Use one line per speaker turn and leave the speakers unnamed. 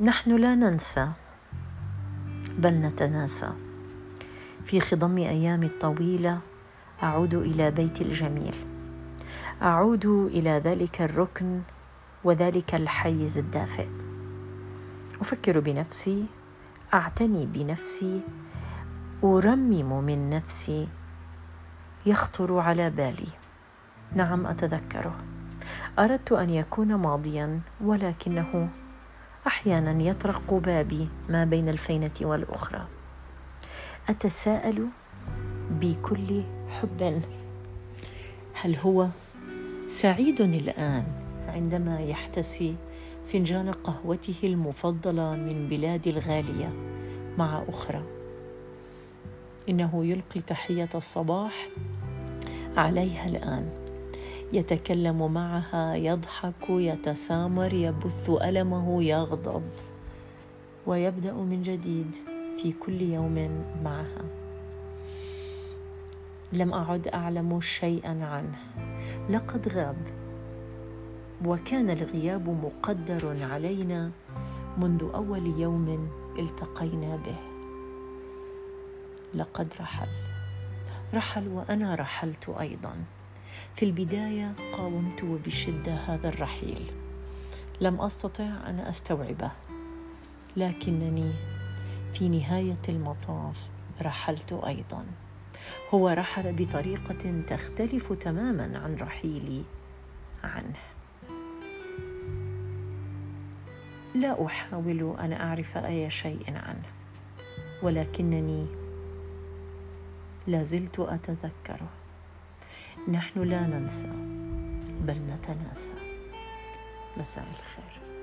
نحن لا ننسى بل نتناسى. في خضم ايامي الطويلة أعود إلى بيتي الجميل. أعود إلى ذلك الركن وذلك الحيز الدافئ. أفكر بنفسي أعتني بنفسي أرمم من نفسي. يخطر على بالي. نعم أتذكره. أردت أن يكون ماضيا ولكنه أحيانا يطرق بابي ما بين الفينة والأخرى. أتساءل بكل حب. هل هو سعيد الآن عندما يحتسي فنجان قهوته المفضلة من بلادي الغالية مع أخرى؟ إنه يلقي تحية الصباح عليها الآن. يتكلم معها يضحك يتسامر يبث ألمه يغضب. ويبدأ من جديد في كل يوم معها. لم أعد أعلم شيئا عنه. لقد غاب. وكان الغياب مقدر علينا منذ أول يوم التقينا به. لقد رحل. رحل وأنا رحلت أيضا. في البداية قاومت وبشدة هذا الرحيل. لم أستطع أن أستوعبه لكنني في نهاية المطاف رحلت أيضا. هو رحل بطريقة تختلف تماما عن رحيلي عنه. لا أحاول أن أعرف أي شيء عنه ولكنني لا زلت أتذكره. نحن لا ننسى بل نتناسى. مساء الخير.